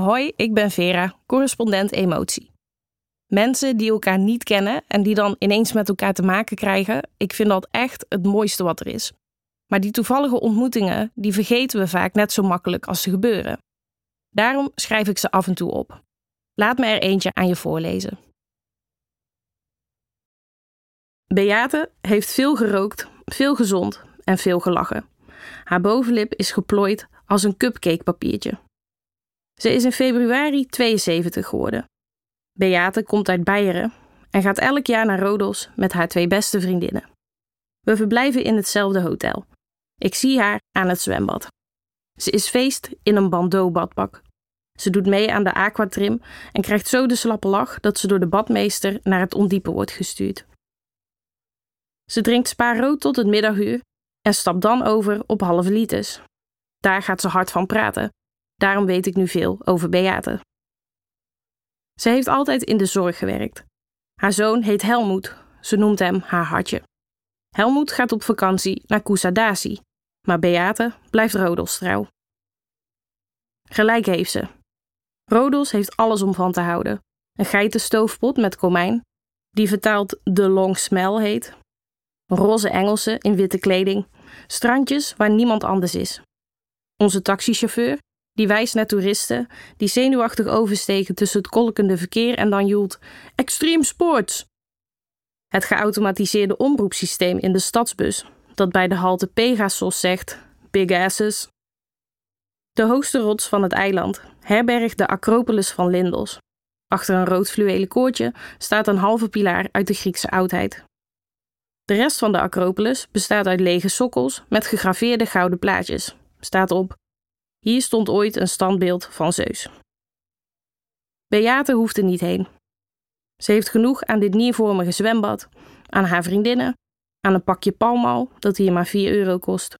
Hoi, ik ben Vera, correspondent emotie. Mensen die elkaar niet kennen en die dan ineens met elkaar te maken krijgen, ik vind dat echt het mooiste wat er is. Maar die toevallige ontmoetingen, die vergeten we vaak net zo makkelijk als ze gebeuren. Daarom schrijf ik ze af en toe op. Laat me er eentje aan je voorlezen. Beate heeft veel gerookt, veel gezond en veel gelachen. Haar bovenlip is geplooid als een cupcakepapiertje. Ze is in februari 72 geworden. Beate komt uit Beieren en gaat elk jaar naar Rodos met haar twee beste vriendinnen. We verblijven in hetzelfde hotel. Ik zie haar aan het zwembad. Ze is feest in een bandeau-badpak. Ze doet mee aan de aquatrim en krijgt zo de slappe lach dat ze door de badmeester naar het ondiepe wordt gestuurd. Ze drinkt spaarrood tot het middaguur en stapt dan over op halve liters. Daar gaat ze hard van praten. Daarom weet ik nu veel over Beate. Ze heeft altijd in de zorg gewerkt. Haar zoon heet Helmoet. Ze noemt hem haar hartje. Helmoet gaat op vakantie naar Kusadasi, maar Beate blijft Rodos trouw. Gelijk heeft ze. Rodos heeft alles om van te houden. Een geitenstoofpot met komijn, die vertaald de long smell heet. Roze Engelsen in witte kleding. Strandjes waar niemand anders is. Onze taxichauffeur, die wijst naar toeristen die zenuwachtig oversteken tussen het kolkende verkeer en dan joelt: Extreme Sports! Het geautomatiseerde omroepsysteem in de stadsbus, dat bij de halte Pegasus zegt: Big asses. De hoogste rots van het eiland herbergt de Acropolis van Lindos. Achter een rood fluwelen koordje staat een halve pilaar uit de Griekse oudheid. De rest van de Acropolis bestaat uit lege sokkels met gegraveerde gouden plaatjes. Staat op: Hier stond ooit een standbeeld van Zeus. Beate hoeft er niet heen. Ze heeft genoeg aan dit niervormige zwembad, aan haar vriendinnen, aan een pakje palmal dat hier maar 4 euro kost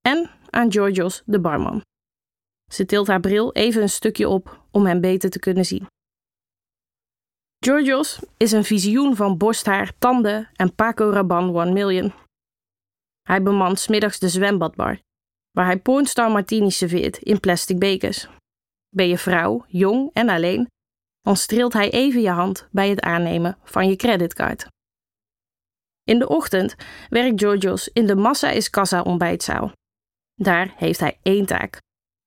en aan Georgios, de barman. Ze tilt haar bril even een stukje op om hem beter te kunnen zien. Georgios is een visioen van borsthaar, tanden en Paco Rabanne 1 Million. Hij bemant smiddags de zwembadbar, waar hij pornstar martini serveert in plastic bekers. Ben je vrouw, jong en alleen, dan streelt hij even je hand bij het aannemen van je creditcard. In de ochtend werkt Georgios in de Massa is Casa ontbijtzaal. Daar heeft hij één taak: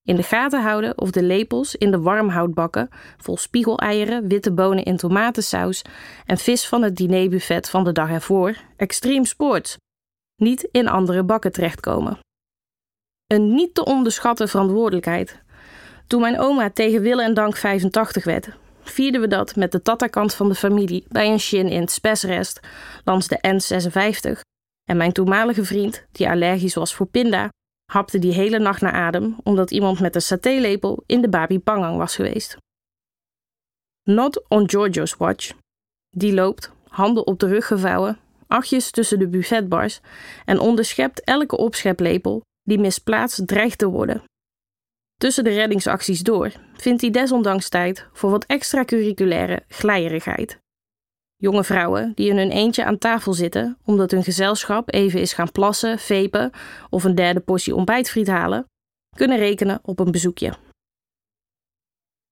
in de gaten houden of de lepels in de warmhoutbakken vol spiegeleieren, witte bonen in tomatensaus en vis van het dinerbuffet van de dag ervoor, extreem sport, niet in andere bakken terechtkomen. Een niet te onderschatten verantwoordelijkheid. Toen mijn oma tegen willen en dank 85 werd, vierden we dat met de tatakant van de familie bij een shin in het Spesrest langs de N56. En mijn toenmalige vriend, die allergisch was voor pinda, hapte die hele nacht naar adem omdat iemand met een satélepel in de babi pangang was geweest. Not on Giorgio's watch. Die loopt, handen op de rug gevouwen, achtjes tussen de buffetbars en onderschept elke opscheplepel die misplaatst dreigt te worden. Tussen de reddingsacties door vindt hij desondanks tijd voor wat extracurriculaire glijerigheid. Jonge vrouwen die in hun eentje aan tafel zitten omdat hun gezelschap even is gaan plassen, vepen of een derde portie ontbijtfriet halen, kunnen rekenen op een bezoekje.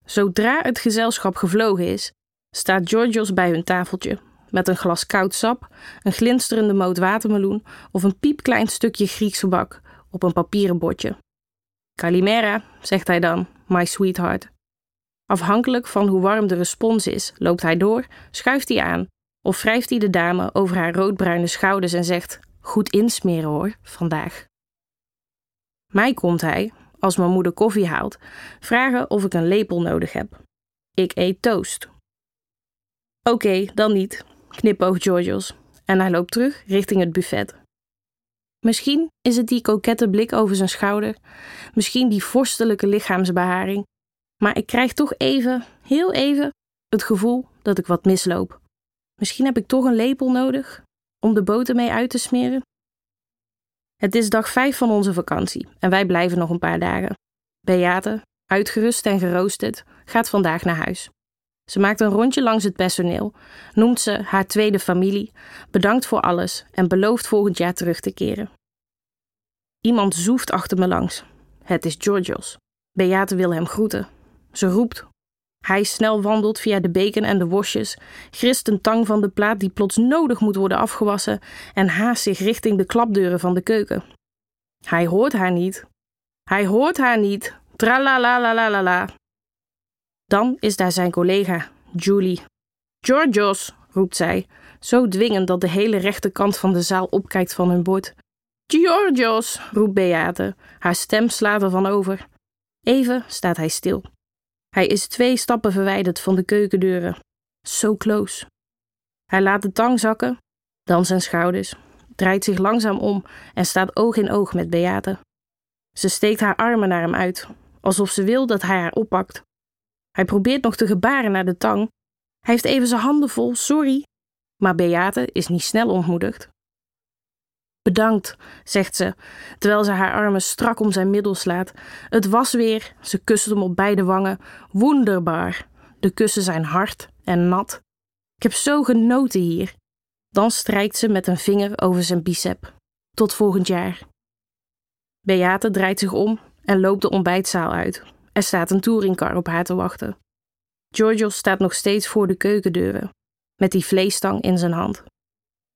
Zodra het gezelschap gevlogen is, staat Georgios bij hun tafeltje met een glas koud sap, een glinsterende moot watermeloen of een piepklein stukje Griekse bak op een papieren bordje. Kalimera, zegt hij dan, my sweetheart. Afhankelijk van hoe warm de respons is, loopt hij door, schuift hij aan of wrijft hij de dame over haar roodbruine schouders en zegt: Goed insmeren hoor, vandaag. Mij komt hij, als mijn moeder koffie haalt, vragen of ik een lepel nodig heb. Ik eet toast. Oké, dan niet, knipoogt Georgios en hij loopt terug richting het buffet. Misschien is het die kokette blik over zijn schouder, misschien die vorstelijke lichaamsbeharing, maar ik krijg toch even, heel even, het gevoel dat ik wat misloop. Misschien heb ik toch een lepel nodig om de boter mee uit te smeren. Het is dag vijf van onze vakantie en wij blijven nog een paar dagen. Beate, uitgerust en geroosterd, gaat vandaag naar huis. Ze maakt een rondje langs het personeel, noemt ze haar tweede familie, bedankt voor alles en belooft volgend jaar terug te keren. Iemand zoeft achter me langs. Het is Georgios. Beate wil hem groeten. Ze roept. Hij snel wandelt via de beken en de worstjes, grist een tang van de plaat die plots nodig moet worden afgewassen en haast zich richting de klapdeuren van de keuken. Hij hoort haar niet. Hij hoort haar niet. Tralalalalala. Dan is daar zijn collega, Julie. Georgios, roept zij, zo dwingend dat de hele rechterkant van de zaal opkijkt van hun bord. Georgios, roept Beate. Haar stem slaat ervan over. Even staat hij stil. Hij is twee stappen verwijderd van de keukendeuren. So close. Hij laat de tang zakken, dan zijn schouders, draait zich langzaam om en staat oog in oog met Beate. Ze steekt haar armen naar hem uit, alsof ze wil dat hij haar oppakt. Hij probeert nog te gebaren naar de tang. Hij heeft even zijn handen vol, sorry. Maar Beate is niet snel ontmoedigd. Bedankt, zegt ze, terwijl ze haar armen strak om zijn middel slaat. Het was weer, ze kust hem op beide wangen, wonderbaar. De kussen zijn hard en nat. Ik heb zo genoten hier. Dan strijkt ze met een vinger over zijn bicep. Tot volgend jaar. Beate draait zich om en loopt de ontbijtzaal uit. Er staat een touringcar op haar te wachten. Giorgio staat nog steeds voor de keukendeuren, met die vleesstang in zijn hand.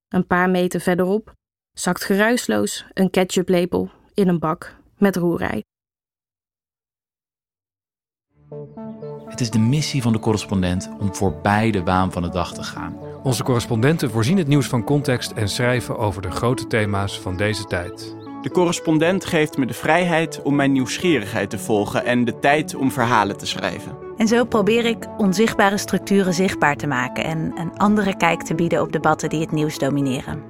Een paar meter verderop zakt geruisloos een ketchuplepel in een bak met roerij. Het is de missie van de correspondent om voorbij de waan van de dag te gaan. Onze correspondenten voorzien het nieuws van context en schrijven over de grote thema's van deze tijd. De correspondent geeft me de vrijheid om mijn nieuwsgierigheid te volgen en de tijd om verhalen te schrijven. En zo probeer ik onzichtbare structuren zichtbaar te maken en een andere kijk te bieden op debatten die het nieuws domineren.